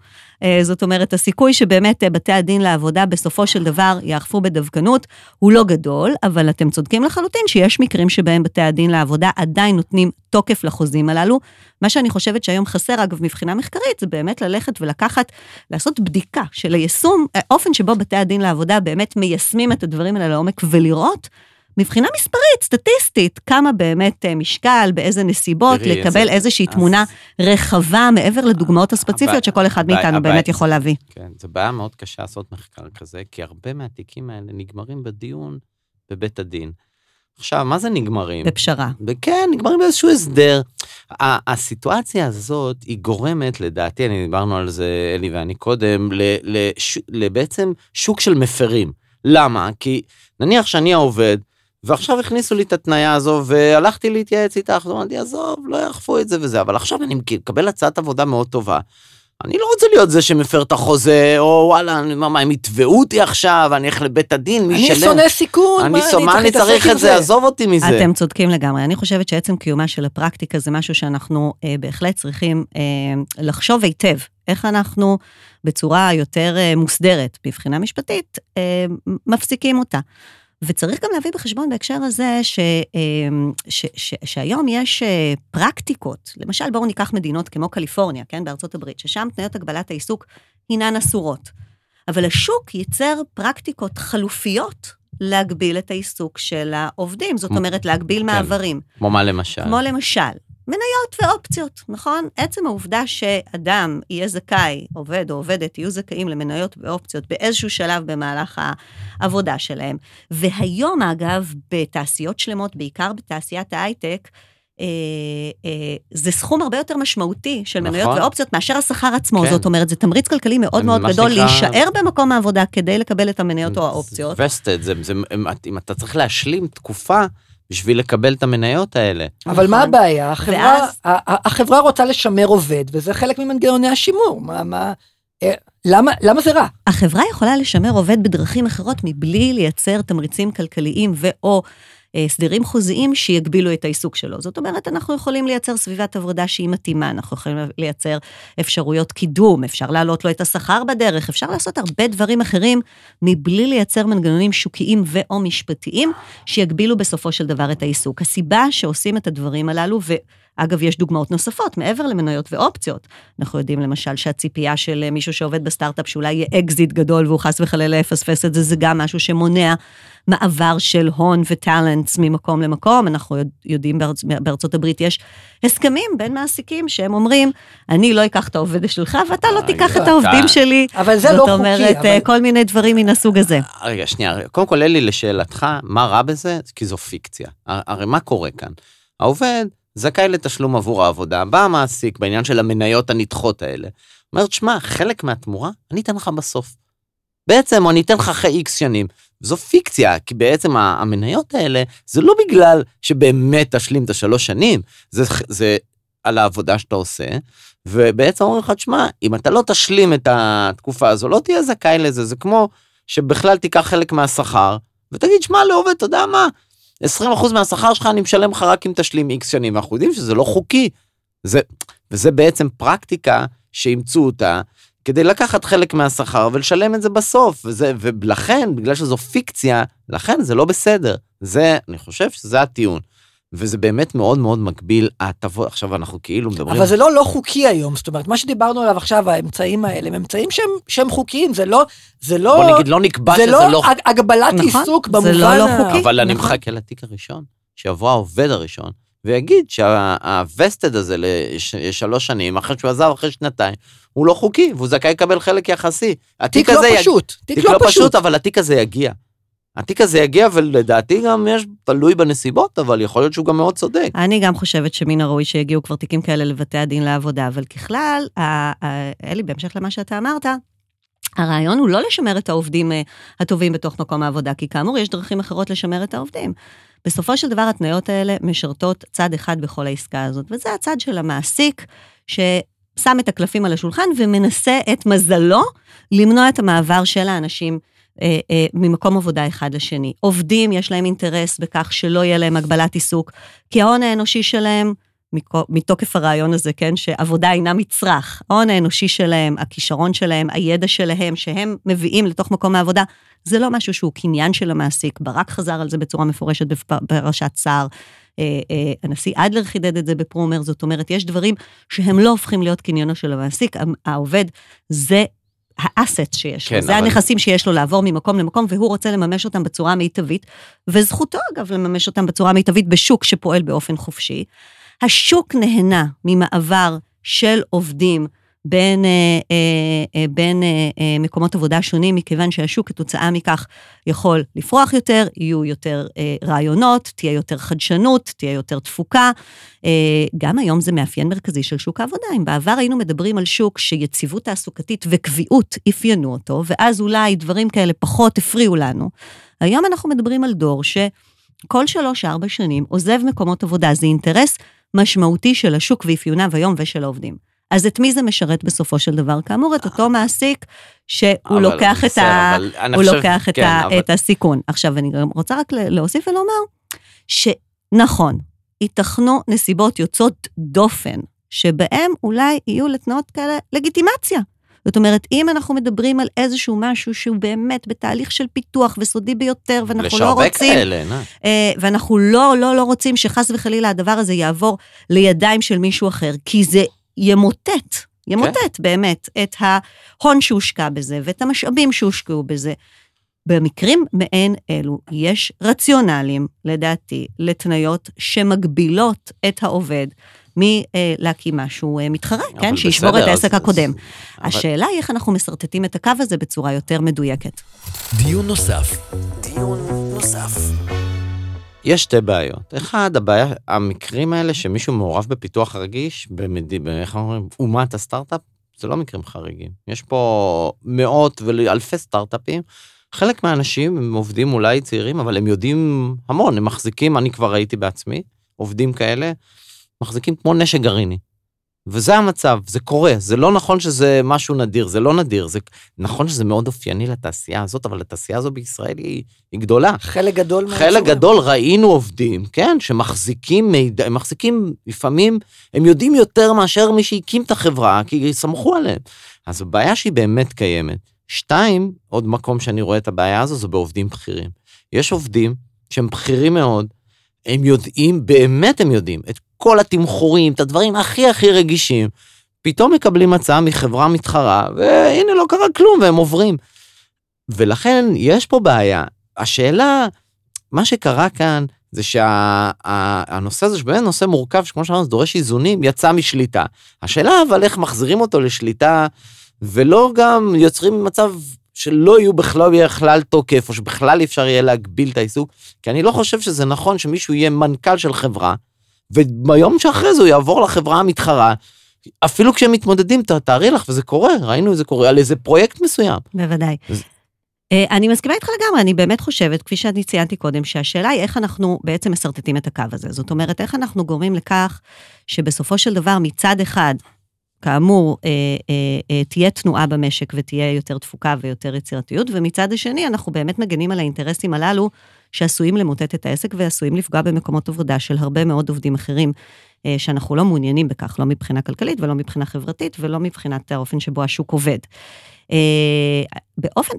אה, זאת אומרת, הסיכוי שבאמת אה, בתי הדין לעבודה בסופו של דבר יאכפו בדווקנות הוא לא גדול, אבל אתם צודקים לחלוטין שיש מקרים שבהם בתי הדין לעבודה עדיין נותנים תוקף לחוזים הללו. מה שאני חושבת שהיום חסר, אגב, מבחינה מחקרית, זה באמת ללכת ולקחת, לעשות בדיקה של היישום, האופן שבו בתי הדין לעבודה באמת מיישמים את הדברים האלה לעומק ולראות. מבחינה מספרית, סטטיסטית, כמה באמת אה, משקל, באיזה נסיבות, לקבל אז- איזושהי אז- תמונה רחבה מעבר לדוגמאות הספציפיות הבעיה- שכל אחד הבעיה- מאיתנו הבעיה- באמת יכול להביא. כן, זו בעיה מאוד קשה לעשות מחקר כזה, כי הרבה מהתיקים האלה נגמרים בדיון בבית הדין. עכשיו, מה זה נגמרים? בפשרה. כן, נגמרים באיזשהו הסדר. הסיטואציה הזאת, היא גורמת, לדעתי, אני דיברנו על זה, אלי ואני קודם, לבעצם שוק של מפרים. למה? כי נניח שאני העובד, ועכשיו הכניסו לי את התניה הזו, והלכתי להתייעץ איתך, אז אמרתי, עזוב, לא יאכפו את זה וזה, אבל עכשיו אני מקבל הצעת עבודה מאוד טובה. אני לא רוצה להיות זה שמפר את החוזה, או וואלה, אני- מה, מה, הם יתבעו אותי עכשיו, אני אלך לבית הדין, מי אני ישלם? שונא סיכון, אני מה אני להתעסק צריך עם את זה? עזוב אותי מזה. אתם צודקים לגמרי. אני חושבת שעצם קיומה של הפרקטיקה זה משהו שאנחנו אה, בהחלט צריכים אה, לחשוב היטב, איך אנחנו בצורה יותר אה, מוסדרת מבחינה משפטית אה, מפסיקים אותה. וצריך גם להביא בחשבון בהקשר הזה ש, אה, ש, ש, שהיום יש אה, פרקטיקות, למשל בואו ניקח מדינות כמו קליפורניה, כן, בארצות הברית, ששם תניות הגבלת העיסוק הינן אסורות. אבל השוק ייצר פרקטיקות חלופיות להגביל את העיסוק של העובדים, זאת אומרת להגביל כן. מעברים. כמו מה למשל? כמו למשל, מניות ואופציות, נכון? עצם העובדה שאדם יהיה זכאי, עובד או עובדת יהיו זכאים למניות ואופציות באיזשהו שלב במהלך העבודה שלהם. והיום, אגב, בתעשיות שלמות, בעיקר בתעשיית ההייטק, אה, אה, זה סכום הרבה יותר משמעותי של מניות נכון. ואופציות מאשר השכר עצמו. כן. זאת אומרת, זה תמריץ כלכלי מאוד מאוד גדול שנקרא- להישאר במקום העבודה כדי לקבל את המניות או האופציות. וסטד, זה, זה, אם אתה צריך להשלים תקופה בשביל לקבל את המניות האלה. אבל מה נכון. הבעיה? החברה, ואז- רוצה לשמר עובד, וזה חלק ממנגנוני השימור. מה, מה, אה, למה, למה זה רע? החברה יכולה לשמר עובד בדרכים אחרות מבלי לייצר תמריצים כלכליים ו/או הסדרים חוזיים שיגבילו את העיסוק שלו. זאת אומרת, אנחנו יכולים לייצר סביבת עבודה שהיא מתאימה, אנחנו יכולים לייצר אפשרויות קידום, אפשר להעלות לו את השכר בדרך, אפשר לעשות הרבה דברים אחרים מבלי לייצר מנגנונים שוקיים ו/או משפטיים שיגבילו בסופו של דבר את העיסוק. הסיבה שעושים את הדברים הללו, אגב, יש דוגמאות נוספות, מעבר למניות ואופציות. אנחנו יודעים למשל שהציפייה של מישהו שעובד בסטארט-אפ שאולי יהיה אקזיט גדול והוא חס וחלילה יפספס את זה, זה גם משהו שמונע מעבר של הון ו talents ממקום למקום. אנחנו יודעים בארצ... בארצות הברית יש הסכמים בין מעסיקים שהם אומרים, אני לא אקח את העובד שלך ואתה לא תיקח את העובדים שלי. אבל זה לא חוקי. זאת אומרת, אבל... כל מיני דברים מן הסוג הזה. רגע, שנייה, קודם כל, אלי, לשאלתך, מה רע בזה? כי זו פיקציה. הרי מה קורה כאן? העובד זכאי לתשלום עבור העבודה, בא המעסיק בעניין של המניות הנדחות האלה, אומר, שמע, חלק מהתמורה אני אתן לך בסוף. בעצם, אני אתן לך אחרי איקס שנים. זו פיקציה, כי בעצם המניות האלה, זה לא בגלל שבאמת תשלים את השלוש שנים, זה, זה על העבודה שאתה עושה, ובעצם אומרים לך, תשמע, אם אתה לא תשלים את התקופה הזו, לא תהיה זכאי לזה, זה כמו שבכלל תיקח חלק מהשכר, ותגיד, שמע, לעובד, אתה יודע מה, 20% מהשכר שלך אני משלם לך רק אם תשלים איקס שנים, אנחנו יודעים שזה לא חוקי. זה, וזה בעצם פרקטיקה שאימצו אותה כדי לקחת חלק מהשכר ולשלם את זה בסוף, וזה, ולכן, בגלל שזו פיקציה, לכן זה לא בסדר. זה, אני חושב שזה הטיעון. וזה באמת מאוד מאוד מגביל ההטבות, עכשיו אנחנו כאילו מדברים... אבל זה לא לא חוקי היום, זאת אומרת, מה שדיברנו עליו עכשיו, האמצעים האלה, הם אמצעים שהם, שהם חוקיים, זה לא, זה לא... בוא נגיד, לא נקבע שזה זה לא... לא הגבלת נכון, עיסוק זה במובן... לא לא ה- חוקי. אבל אני נכון. מחכה לתיק הראשון, שיבוא העובד הראשון, ויגיד שהווסטד הזה לשלוש שנים, אחרי שהוא עזב אחרי שנתיים, הוא לא חוקי, והוא זכאי לקבל חלק יחסי. התיק תיק לא הזה יג- פשוט, תיק תיק לא לא פשוט. פשוט, אבל התיק הזה יגיע. התיק הזה יגיע, ולדעתי גם יש, תלוי בנסיבות, אבל יכול להיות שהוא גם מאוד צודק. אני גם חושבת שמן הראוי שיגיעו כבר תיקים כאלה לבתי הדין לעבודה, אבל ככלל, אלי, בהמשך למה שאתה אמרת, הרעיון הוא לא לשמר את העובדים אה, הטובים בתוך מקום העבודה, כי כאמור, יש דרכים אחרות לשמר את העובדים. בסופו של דבר, התניות האלה משרתות צד אחד בכל העסקה הזאת, וזה הצד של המעסיק, ששם את הקלפים על השולחן ומנסה את מזלו למנוע את המעבר של האנשים אה, אה, ממקום עבודה אחד לשני. עובדים, יש להם אינטרס בכך שלא יהיה להם הגבלת עיסוק, כי ההון האנושי שלהם, מתוקף הרעיון הזה, כן, שעבודה אינה מצרך, ההון האנושי שלהם, הכישרון שלהם, הידע שלהם, שהם מביאים לתוך מקום העבודה, זה לא משהו שהוא קניין של המעסיק. ברק חזר על זה בצורה מפורשת בפ- בפרשת סער. אה, אה, הנשיא אדלר חידד את זה בפרומר, זאת אומרת, יש דברים שהם לא הופכים להיות קניינו של המעסיק, העובד זה האסט שיש כן, לו, זה אבל- הנכסים שיש לו לעבור ממקום למקום, והוא רוצה לממש אותם בצורה מיטבית, וזכותו אגב לממש אותם בצורה מיטבית בשוק שפועל באופן חופשי. השוק נהנה ממעבר של עובדים בין, אה, אה, אה, בין מקומות עבודה שונים, מכיוון שהשוק כתוצאה מכך יכול לפרוח יותר, יהיו יותר רעיונות, תהיה יותר חדשנות, תהיה יותר תפוקה. גם היום זה מאפיין מרכזי של שוק העבודה. אם בעבר היינו מדברים על שוק שיציבות תעסוקתית וקביעות אפיינו אותו, ואז אולי דברים כאלה פחות הפריעו לנו, היום אנחנו מדברים על דור שכל שלוש-ארבע שנים עוזב מקומות עבודה. זה אינטרס משמעותי של השוק ואפיוניו היום ושל העובדים. אז את מי זה משרת בסופו של דבר? כאמור, את אותו מעסיק שהוא אבל לוקח, את, בסדר, ה... אבל אני הוא חושב- לוקח את, כן, ה... אבל- את הסיכון. עכשיו, אני גם רוצה רק להוסיף ולומר שנכון, ייתכנו נסיבות יוצאות דופן, שבהם אולי יהיו לתנועות כאלה לגיטימציה. זאת אומרת, אם אנחנו מדברים על איזשהו משהו שהוא באמת בתהליך של פיתוח וסודי ביותר, ואנחנו לא רוצים... כאלה, עינת. אה, ואנחנו לא, לא, לא רוצים שחס וחלילה הדבר הזה יעבור לידיים של מישהו אחר, כי זה ימוטט, ימוטט כן. באמת את ההון שהושקע בזה ואת המשאבים שהושקעו בזה. במקרים מעין אלו יש רציונלים, לדעתי, לתניות שמגבילות את העובד מלהקים משהו אה, מתחרה, אבל כן? שישבור את בסדר, העסק אז- הקודם. אבל- השאלה היא איך אנחנו משרטטים את הקו הזה בצורה יותר מדויקת. דיון נוסף. דיון נוסף. יש שתי בעיות. אחד, הבעיה, המקרים האלה שמישהו מעורב בפיתוח רגיש, במד... איך אומרים, אומת הסטארט-אפ, זה לא מקרים חריגים. יש פה מאות ואלפי סטארט-אפים. חלק מהאנשים הם עובדים אולי צעירים, אבל הם יודעים המון, הם מחזיקים, אני כבר ראיתי בעצמי, עובדים כאלה, מחזיקים כמו נשק גרעיני. וזה המצב, זה קורה, זה לא נכון שזה משהו נדיר, זה לא נדיר, זה נכון שזה מאוד אופייני לתעשייה הזאת, אבל התעשייה הזו בישראל היא, היא גדולה. חלק גדול חלק מהאזורים. גדול ראינו עובדים, כן, שמחזיקים מידע, הם מחזיקים, לפעמים, הם יודעים יותר מאשר מי שהקים את החברה, כי סמכו עליהם. אז הבעיה שהיא באמת קיימת. שתיים, עוד מקום שאני רואה את הבעיה הזו, זה בעובדים בכירים. יש עובדים שהם בכירים מאוד, הם יודעים, באמת הם יודעים, את כל התמחורים, את הדברים הכי הכי רגישים, פתאום מקבלים הצעה מחברה מתחרה, והנה לא קרה כלום והם עוברים. ולכן יש פה בעיה. השאלה, מה שקרה כאן, זה שהנושא הזה, שבאמת נושא מורכב, שכמו שאמרנו, זה דורש איזונים, יצא משליטה. השאלה אבל איך מחזירים אותו לשליטה, ולא גם יוצרים מצב שלא יהיו בכלל, יהיה בכלל תוקף, או שבכלל אפשר יהיה להגביל את העיסוק, כי אני לא חושב שזה נכון שמישהו יהיה מנכ"ל של חברה, וביום שאחרי זה הוא יעבור לחברה המתחרה, אפילו כשהם מתמודדים, תארי לך, וזה קורה, ראינו זה קורה, על איזה פרויקט מסוים. בוודאי. אז- אה, אני מסכימה איתך לגמרי, אני באמת חושבת, כפי שאני ציינתי קודם, שהשאלה היא איך אנחנו בעצם משרטטים את הקו הזה. זאת אומרת, איך אנחנו גורמים לכך שבסופו של דבר מצד אחד, כאמור, אה, אה, אה, תהיה תנועה במשק ותהיה יותר תפוקה ויותר יצירתיות, ומצד השני, אנחנו באמת מגנים על האינטרסים הללו שעשויים למוטט את העסק ועשויים לפגוע במקומות עבודה של הרבה מאוד עובדים אחרים, אה, שאנחנו לא מעוניינים בכך, לא מבחינה כלכלית ולא מבחינה חברתית ולא מבחינת האופן שבו השוק עובד. אה, באופן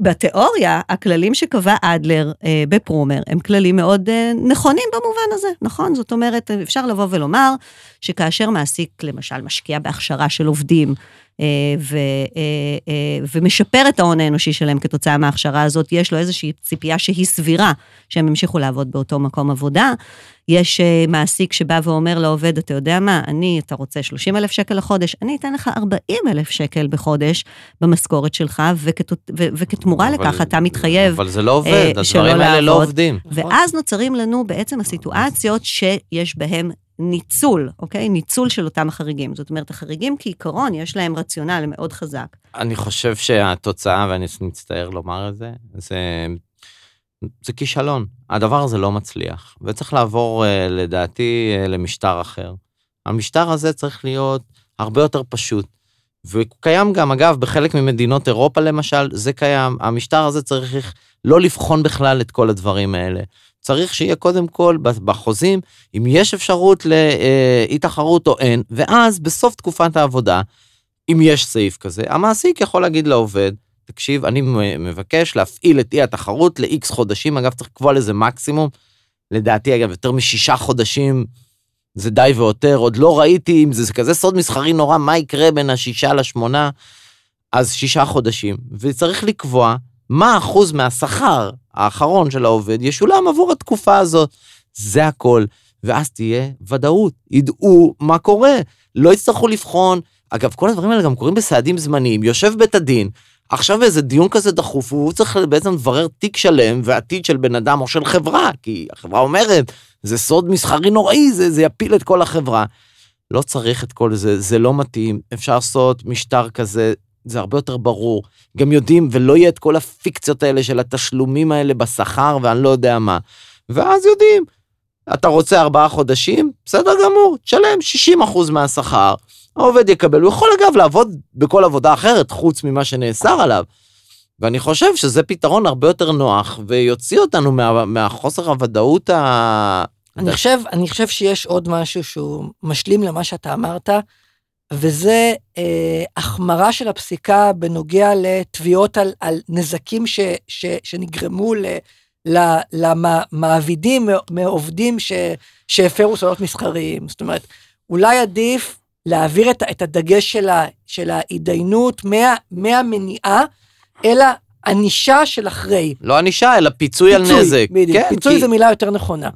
בתיאוריה, הכללים שקבע אדלר אה, בפרומר הם כללים מאוד נכונים במובן הזה, נכון? זאת אומרת, אפשר לבוא ולומר שכאשר מעסיק, למשל, משקיע בהכשרה של עובדים, ו, אה, אה, ומשפר את ההון האנושי שלהם כתוצאה מההכשרה הזאת, יש לו איזושהי ציפייה שהיא סבירה שהם ימשיכו לעבוד באותו מקום עבודה. יש אה, מעסיק שבא ואומר לעובד, אתה יודע מה, אני, אתה רוצה 30 אלף שקל לחודש, אני אתן לך 40 אלף שקל בחודש במשכורת שלך, וכת, ו, וכתמורה אבל- לכך אתה מתחייב. אבל זה לא עובד, אה, הדברים האלה לא. עובדים. ואז נוצרים לנו בעצם הסיטואציות שיש בהן ניצול, אוקיי? ניצול של אותם החריגים. זאת אומרת, החריגים כעיקרון, יש להם רציונל מאוד חזק. אני חושב שהתוצאה, ואני מצטער לומר את זה, זה, זה כישלון. הדבר הזה לא מצליח, וצריך לעבור, אה, לדעתי, אה, למשטר אחר. המשטר הזה צריך להיות הרבה יותר פשוט. וקיים גם, אגב, בחלק ממדינות אירופה למשל, זה קיים. המשטר הזה צריך לא לבחון בכלל את כל הדברים האלה. צריך שיהיה קודם כל בחוזים, אם יש אפשרות לאי תחרות או אין, ואז בסוף תקופת העבודה, אם יש סעיף כזה, המעסיק יכול להגיד לעובד, תקשיב, אני מבקש להפעיל את אי התחרות ל-X חודשים, אגב, צריך לקבוע לזה מקסימום. לדעתי, אגב, יותר משישה חודשים זה די ויותר, עוד לא ראיתי אם זה כזה סוד מסחרי נורא, מה יקרה בין השישה לשמונה, אז שישה חודשים. וצריך לקבוע מה אחוז מהשכר האחרון של העובד ישולם עבור התקופה הזאת. זה הכל. ואז תהיה ודאות, ידעו מה קורה, לא יצטרכו לבחון. אגב, כל הדברים האלה גם קורים בסעדים זמניים. יושב בית הדין, עכשיו איזה דיון כזה דחוף, הוא צריך בעצם לברר תיק שלם ועתיד של בן אדם או של חברה, כי החברה אומרת, זה סוד מסחרי נוראי, זה, זה יפיל את כל החברה. לא צריך את כל זה, זה לא מתאים, אפשר לעשות משטר כזה, זה הרבה יותר ברור. גם יודעים, ולא יהיה את כל הפיקציות האלה של התשלומים האלה בשכר ואני לא יודע מה. ואז יודעים, אתה רוצה ארבעה חודשים? בסדר גמור, תשלם 60% מהשכר. העובד יקבל, הוא יכול אגב לעבוד בכל עבודה אחרת, חוץ ממה שנאסר עליו. ואני חושב שזה פתרון הרבה יותר נוח, ויוציא אותנו מה, מהחוסר הוודאות ה... אני חושב, אני חושב שיש עוד משהו שהוא משלים למה שאתה אמרת, וזה אה, החמרה של הפסיקה בנוגע לתביעות על, על נזקים ש, ש, שנגרמו ל, ל, למעבידים מעובדים ש, שהפרו סודות מסחריים. זאת אומרת, אולי עדיף להעביר את, את הדגש של, ה, של ההתדיינות מה, מהמניעה אל הענישה של אחרי. לא ענישה, אלא פיצוי, פיצוי על נזק. בדיוק, כן, פיצוי כי... זו מילה יותר נכונה.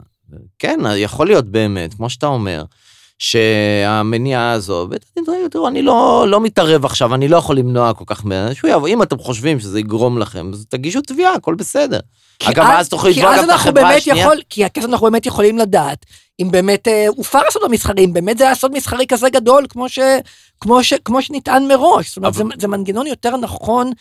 כן, יכול להיות באמת, כמו שאתה אומר, שהמניעה הזו, תראו, אני לא, לא מתערב עכשיו, אני לא יכול למנוע כל כך מהר, שהוא יבוא, אם אתם חושבים שזה יגרום לכם, אז תגישו תביעה, הכל בסדר. אגב, אז תוכלו לתבוע גם את החברה השנייה. יכול, כי אז אנחנו באמת יכולים לדעת, אם באמת אה, הופר הסוד המסחרי, אם באמת זה היה סוד מסחרי כזה גדול, כמו, ש, כמו, ש, כמו שנטען מראש. זאת אומרת, אבל... זה, זה מנגנון יותר נכון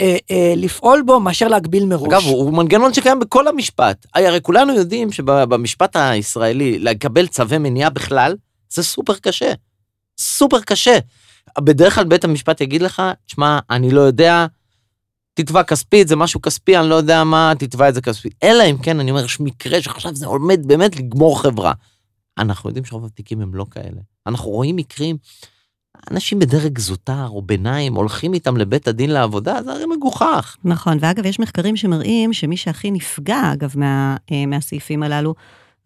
אה, אה, לפעול בו מאשר להגביל מראש. אגב, הוא, מנגנון שקיים בכל המשפט. הרי כולנו יודעים שבמשפט הישראלי, לקבל צווי מניעה בכלל, זה סופר קשה. סופר קשה. בדרך כלל בית המשפט יגיד לך, תשמע, אני לא יודע, תתבע כספית, זה משהו כספי, אני לא יודע מה, תתבע את זה כספית. אלא אם כן, אני אומר, יש מקרה שעכשיו זה עומד באמת לגמור חברה. אנחנו יודעים שרוב התיקים הם לא כאלה. אנחנו רואים מקרים, אנשים בדרג זוטר או ביניים הולכים איתם לבית הדין לעבודה, זה הרי מגוחך. נכון, ואגב, יש מחקרים שמראים שמי שהכי נפגע, אגב, מה, מהסעיפים הללו,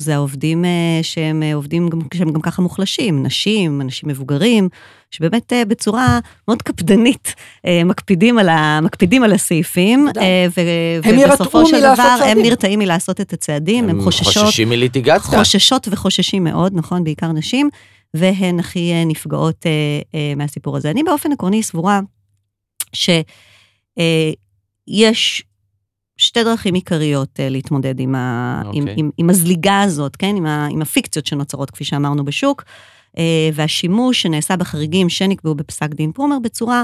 זה העובדים אה, שהם אה, עובדים גם- שהם גם ככה מוחלשים, נשים, אנשים מבוגרים, שבאמת אה, בצורה מאוד קפדנית מקפידים על, ה, מקפידים על הסעיפים, ו, הם ובסופו של מלעשות דבר הם. נרתעים מלעשות את הצעדים, הם, חוששות, חוששים מליטיגציה. חוששות וחוששים מאוד, נכון, בעיקר נשים, והן הכי נפגעות מהסיפור הזה. אני באופן עקרוני סבורה שיש שתי דרכים עיקריות אה, להתמודד עם, ה, עם, אוקיי. עם, עם הזליגה הזאת, כן? עם, ה, עם הפיקציות שנוצרות, כפי שאמרנו, בשוק, אה, והשימוש שנעשה בחריגים שנקבעו בפסק דין פרומר בצורה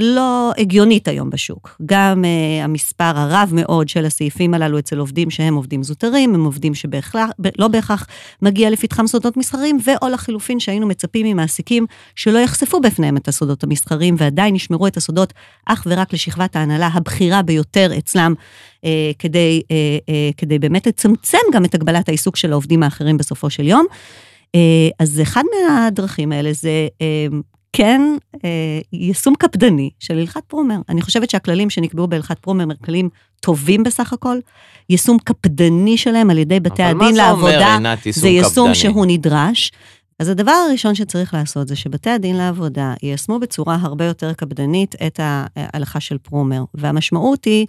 לא הגיונית היום בשוק. גם אה, המספר הרב מאוד של הסעיפים הללו אצל עובדים שהם עובדים זוטרים, הם עובדים שלא בהכרח מגיע לפתחם סודות מסחריים, ואו לחילופין שהיינו מצפים ממעסיקים שלא יחשפו בפניהם את הסודות המסחריים ועדיין ישמרו את הסודות אך ורק לשכבת ההנהלה הבכירה ביותר אצלם, אה, כדי, אה, אה, כדי באמת לצמצם גם את הגבלת העיסוק של העובדים האחרים בסופו של יום. אה, אז אחד מהדרכים האלה זה אה, כן אה, יישום קפדני של הלכת פרומר. אני חושבת שהכללים שנקבעו בהלכת פרומר הם כללים טובים בסך הכל. יישום קפדני שלהם על ידי בתי הדין לעבודה. זה אומר, עינת, יישום זה יישום קפדני? שהוא נדרש. אז הדבר הראשון שצריך לעשות זה שבתי הדין לעבודה יישמו בצורה הרבה יותר קפדנית את ההלכה של פרומר. והמשמעות היא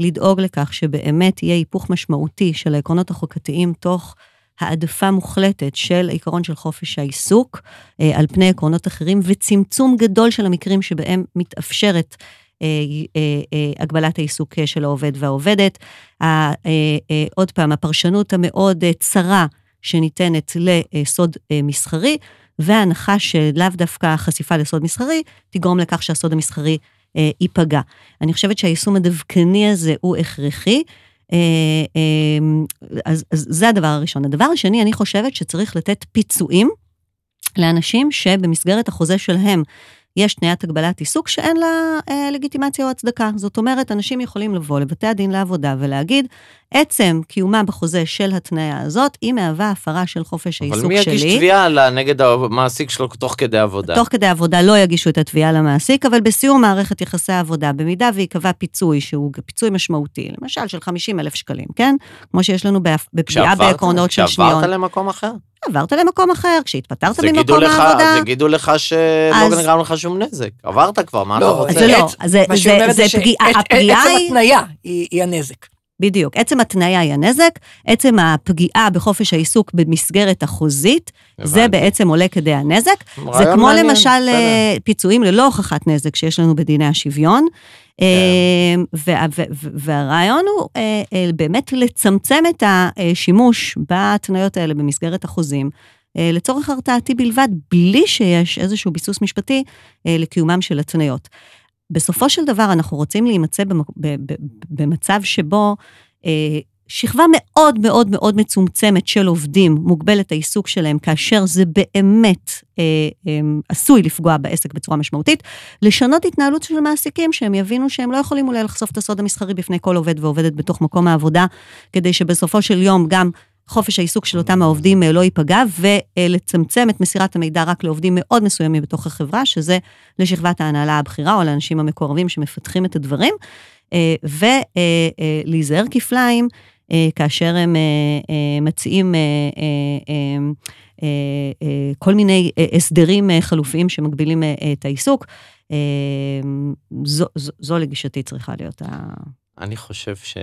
לדאוג לכך שבאמת יהיה היפוך משמעותי של העקרונות החוקתיים תוך העדפה מוחלטת של העיקרון של חופש העיסוק אה, על פני עקרונות אחרים, וצמצום גדול של המקרים שבהם מתאפשרת אה, אה, אה, הגבלת העיסוק של העובד והעובדת. עוד פעם, הפרשנות המאוד צרה שניתנת לסוד מסחרי, וההנחה שלאו דווקא חשיפה לסוד מסחרי, תגרום לכך שהסוד המסחרי ייפגע. אני חושבת שהיישום הדווקני הזה הוא הכרחי. אה, אה, אז, אז זה הדבר הראשון. הדבר השני, אני חושבת שצריך לתת פיצויים לאנשים שבמסגרת החוזה שלהם יש תניית הגבלת עיסוק שאין לה אה, לגיטימציה או הצדקה. זאת אומרת, אנשים יכולים לבוא לבתי הדין לעבודה ולהגיד, עצם קיומה בחוזה של התניה הזאת, היא מהווה הפרה של חופש העיסוק אבל מי שלי. יגיש תביעה נגד המעסיק שלו תוך כדי עבודה? תוך כדי עבודה לא יגישו את התביעה למעסיק, אבל בסיום מערכת יחסי העבודה, במידה וייקבע פיצוי שהוא פיצוי משמעותי, למשל של 50 אלף שקלים, כן? כמו שיש לנו בפגיעה בעקרונות של שניון. כשעברת למקום אחר? עברת למקום אחר, כשהתפטרת ממקום לך- העבודה. אז יגידו לך שלא אז- נגרם לך שום נזק. עברת כבר, מה אתה לא, רוצה? זה לא, עץ- זה- זה- זה ש- פגיעה- הפגיעה עצם היא- התניה היא היא הנזק. בדיוק. עצם התניה היא הנזק, עצם הפגיעה בחופש העיסוק במסגרת החוזית, זה הבנתי. בעצם עולה כדי הנזק. זה כמו מעניין, למשל בסדר. אה, פיצויים ללא הוכחת נזק שיש לנו בדיני השוויון. כן. ו- והרעיון הוא אה, אה, באמת לצמצם את השימוש בהתניות האלה במסגרת החוזים. אה, לצורך הרתעתי בלבד, בלי שיש איזשהו ביסוס משפטי לקיומם של התניות. בסופו של דבר אנחנו רוצים להימצא במצב שבו שכבה מאוד מאוד מאוד מצומצמת של עובדים מוגבלת העיסוק שלהם, כאשר זה באמת אה, אה, עשוי לפגוע בעסק בצורה משמעותית, לשנות התנהלות של מעסיקים, שהם יבינו שהם לא יכולים אולי לחשוף את הסוד המסחרי בפני כל עובד ועובדת בתוך מקום העבודה, כדי שבסופו של יום גם חופש העיסוק של אותם העובדים אה, לא ייפגע, ולצמצם את מסירת המידע רק לעובדים מאוד מסוימים בתוך החברה, שזה לשכבת ההנהלה הבכירה או לאנשים המקורבים שמפתחים את הדברים, אה, ולהיזהר כפליים אה, כאשר הם אה, אה, מציעים אה, אה, אה, אה, אה, כל מיני אה, הסדרים אה, חלופיים שמגבילים אה, את העיסוק. אה, זו, זו, זו לגישתי צריכה להיות ה... אני חושב ש...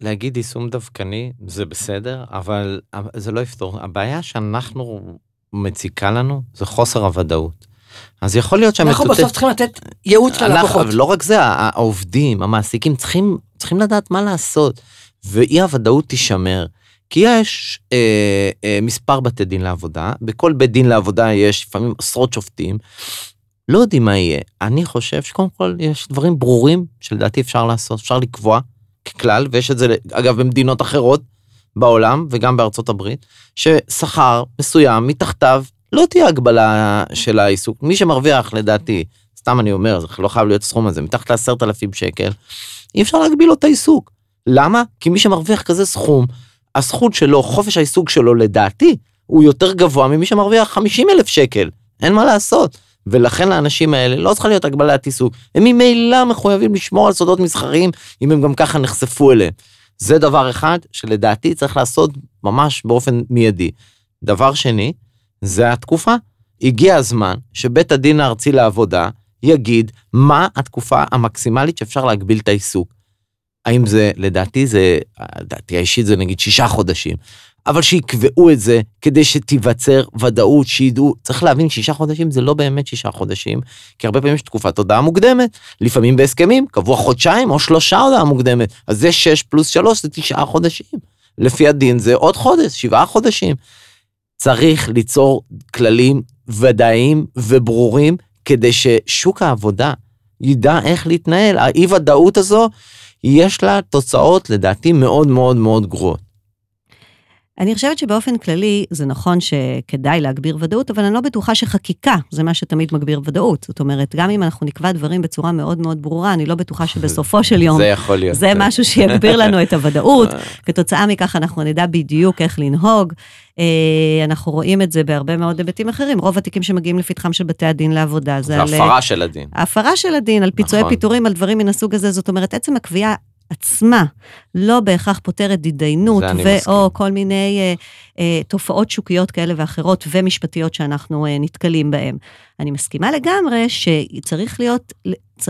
להגיד יישום דווקני זה בסדר, אבל זה לא יפתור. הבעיה שאנחנו מציקה לנו זה חוסר הוודאות. אז יכול להיות אנחנו שהמטוטט... בסוף צריכים לתת ייעוץ אנחנו- ללקוחות. אבל לא רק זה, העובדים, המעסיקים צריכים, צריכים לדעת מה לעשות, ואי הוודאות תישמר. כי יש אה, אה, מספר בתי דין לעבודה, בכל בית דין לעבודה יש לפעמים עשרות שופטים, לא יודעים מה יהיה. אני חושב שקודם כל יש דברים ברורים שלדעתי אפשר לעשות, אפשר לקבוע ככלל, ויש את זה אגב במדינות אחרות בעולם וגם בארצות הברית, ששכר מסוים מתחתיו לא תהיה הגבלה של העיסוק. מי שמרוויח לדעתי, סתם אני אומר, זה לא חייב להיות סכום הזה, מתחת לעשרת אלפים שקל, אי אפשר להגביל לו את העיסוק. למה? כי מי שמרוויח כזה סכום, הזכות שלו, חופש העיסוק שלו לדעתי, הוא יותר גבוה ממי שמרוויח 50 אלף שקל. אין מה לעשות. ולכן לאנשים האלה לא צריכה להיות הגבלת עיסוק. הם ממילא מחויבים לשמור על סודות מסחריים אם הם גם ככה נחשפו אליהם. זה דבר אחד שלדעתי צריך לעשות ממש באופן מיידי. דבר שני, זה התקופה. הגיע הזמן שבית הדין הארצי לעבודה יגיד מה התקופה המקסימלית שאפשר להגביל את העיסוק. האם זה, לדעתי זה, לדעתי האישית זה נגיד שישה חודשים, אבל שיקבעו את זה כדי שתיווצר ודאות, שידעו, צריך להבין, שישה חודשים זה לא באמת שישה חודשים, כי הרבה פעמים יש תקופת הודעה מוקדמת, לפעמים בהסכמים, קבוע חודשיים או שלושה הודעה מוקדמת, אז זה שש פלוס שלוש זה תשעה חודשים. לפי הדין זה עוד חודש, שבעה חודשים. צריך ליצור כללים ודאיים וברורים כדי ששוק העבודה ידע איך להתנהל. האי-ודאות הזו, יש לה תוצאות לדעתי מאוד מאוד מאוד גרועות. אני חושבת שבאופן כללי זה נכון שכדאי להגביר ודאות, אבל אני לא בטוחה שחקיקה זה מה שתמיד מגביר ודאות. זאת אומרת, גם אם אנחנו נקבע דברים בצורה מאוד מאוד ברורה, אני לא בטוחה שבסופו של יום... זה יכול להיות. זה משהו שיגביר לנו את הוודאות. כתוצאה מכך אנחנו נדע בדיוק איך לנהוג. אה, אנחנו רואים את זה בהרבה מאוד היבטים אחרים. רוב התיקים שמגיעים לפתחם של בתי הדין לעבודה זה, זה על... הפרה של הדין. הפרה של הדין, על פיצויי נכון. פיטורים, על דברים מן הסוג הזה. זאת אומרת, עצם הקביעה עצמה לא בהכרח פותרת התדיינות, זה אני ו- מסכים. או כל מיני אה, אה, תופעות שוקיות כאלה ואחרות ומשפטיות שאנחנו אה, נתקלים בהן. אני מסכימה לגמרי שצריך להיות, צ-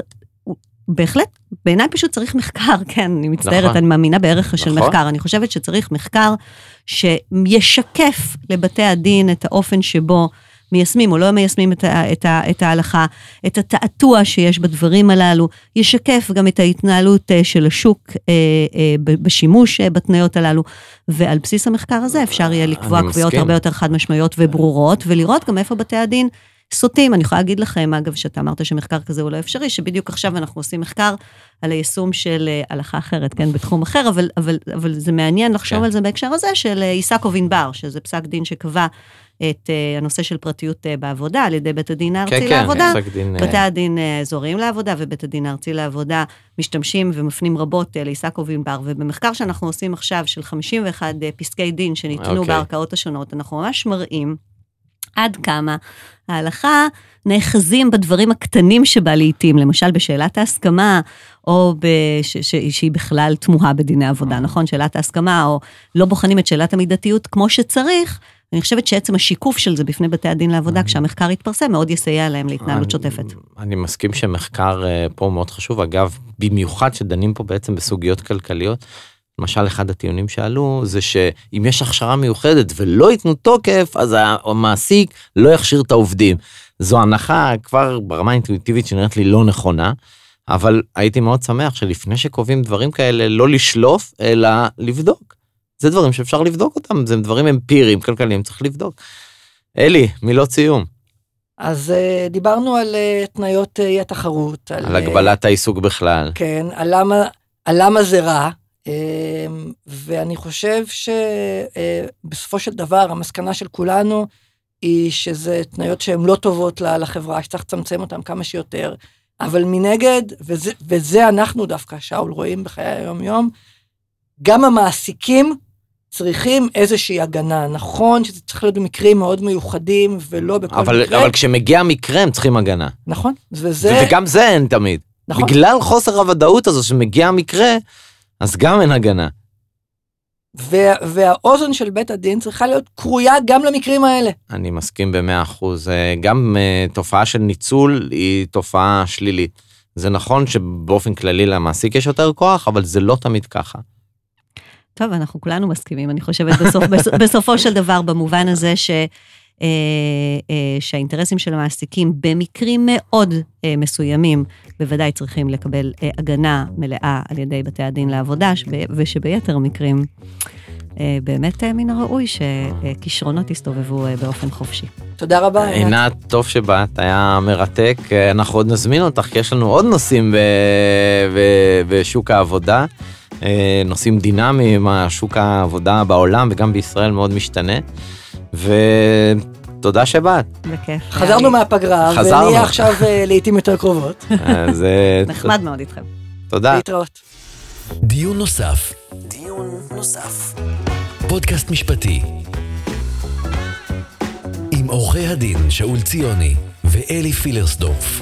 בהחלט, בעיניי פשוט צריך מחקר, כן, אני מצטערת, נכון. אני מאמינה בערך של נכון. מחקר. אני חושבת שצריך מחקר שישקף לבתי הדין את האופן שבו מיישמים או לא מיישמים את, ה, את, ה, את ההלכה, את התעתוע שיש בדברים הללו, ישקף גם את ההתנהלות אה, של השוק אה, אה, בשימוש בתניות הללו, ועל בסיס המחקר הזה אפשר יהיה לקבוע קביעות. הרבה יותר חד משמעיות וברורות, ולראות גם איפה בתי הדין סוטים. אני יכולה להגיד לכם, אגב, שאתה אמרת שמחקר כזה הוא לא אפשרי, שבדיוק עכשיו אנחנו עושים מחקר על היישום של הלכה אחרת, כן, בתחום אחר, אבל, אבל, אבל זה מעניין לחשוב כן. על זה בהקשר הזה של איסקוב ענבר, שזה פסק דין שקבע את אה, הנושא של פרטיות אה, בעבודה על ידי בית הדין הארצי כן, כן, לעבודה. פסק דין... אה, בתי הדין האזוריים לעבודה ובית הדין הארצי לעבודה משתמשים ומפנים רבות אה, לאיסקוב ענבר, ובמחקר שאנחנו עושים עכשיו של 51 אה, פסקי דין שניתנו אוקיי. בערכאות השונות, אנחנו ממש מראים עד כמה ההלכה נאחזים בדברים הקטנים שבה לעיתים, למשל בשאלת ההסכמה, או בש, ש, שהיא בכלל תמוהה בדיני עבודה, נכון? שאלת ההסכמה, או לא בוחנים את שאלת המידתיות כמו שצריך. אני חושבת שעצם השיקוף של זה בפני בתי הדין לעבודה, כשהמחקר יתפרסם, מאוד יסייע להם להתנהלות שוטפת. אני מסכים שמחקר אה, פה מאוד חשוב. אגב, במיוחד שדנים פה בעצם בסוגיות כלכליות, למשל, אחד הטיעונים שעלו זה שאם יש הכשרה מיוחדת ולא ייתנו תוקף, אז המעסיק לא יכשיר את העובדים. זו הנחה כבר ברמה האינטואיטיבית שנראית לי לא נכונה, אבל הייתי מאוד שמח שלפני שקובעים דברים כאלה, לא לשלוף, אלא לבדוק. זה דברים שאפשר לבדוק אותם, זה דברים אמפיריים, כלכליים, צריך לבדוק. אלי, מילות סיום, אז אה, דיברנו על אה, תניות אה, אי התחרות. על אה, הגבלת העיסוק בכלל. כן, על למה, על למה זה רע, ואני חושב שבסופו של דבר המסקנה של כולנו היא שזה תניות שהן לא טובות לחברה, שצריך לצמצם אותן כמה שיותר, אבל מנגד, וזה, וזה אנחנו דווקא, שאול, רואים בחיי היום-יום, גם המעסיקים צריכים איזושהי הגנה. נכון שזה צריך להיות במקרים מאוד מיוחדים ולא בכל אבל, מקרה. אבל כשמגיע מקרה הם צריכים הגנה. נכון, וזה... וגם זה אין תמיד. נכון. בגלל חוסר הוודאות הזו שמגיע המקרה, אז גם אין הגנה. וה, והאוזן של בית הדין צריכה להיות קרויה גם למקרים האלה. אני מסכים במאה אחוז. אה, גם אה, תופעה של ניצול היא תופעה שלילית. זה נכון שבאופן כללי למעסיק יש יותר כוח, אבל זה לא תמיד ככה. טוב, אנחנו כולנו מסכימים, אני חושבת, בסוף, בס- בסופו של דבר, במובן הזה ש... אה, אה, שהאינטרסים של המעסיקים במקרים מאוד אה, מסוימים בוודאי צריכים לקבל אה, הגנה מלאה על ידי בתי הדין לעבודה, שב, ושביתר המקרים אה, באמת אה, מן הראוי שכישרונות יסתובבו אה, באופן חופשי. תודה רבה, עינת. טוב שבאת, היה מרתק. אנחנו עוד נזמין אותך, כי יש לנו עוד נושאים ב- ב- בשוק העבודה. אה, נושאים דינמיים, השוק העבודה בעולם וגם בישראל מאוד משתנה. ותודה שבאת. בכיף. חזרנו מהפגרה, חזרנו. ונהיה עכשיו אה, לעיתים יותר קרובות. אז אה, נחמד מאוד איתכם. תודה. להתראות. דיון נוסף. דיון נוסף. פודקאסט משפטי. עם עורכי הדין שאול ציוני ואלי פילרסדורף.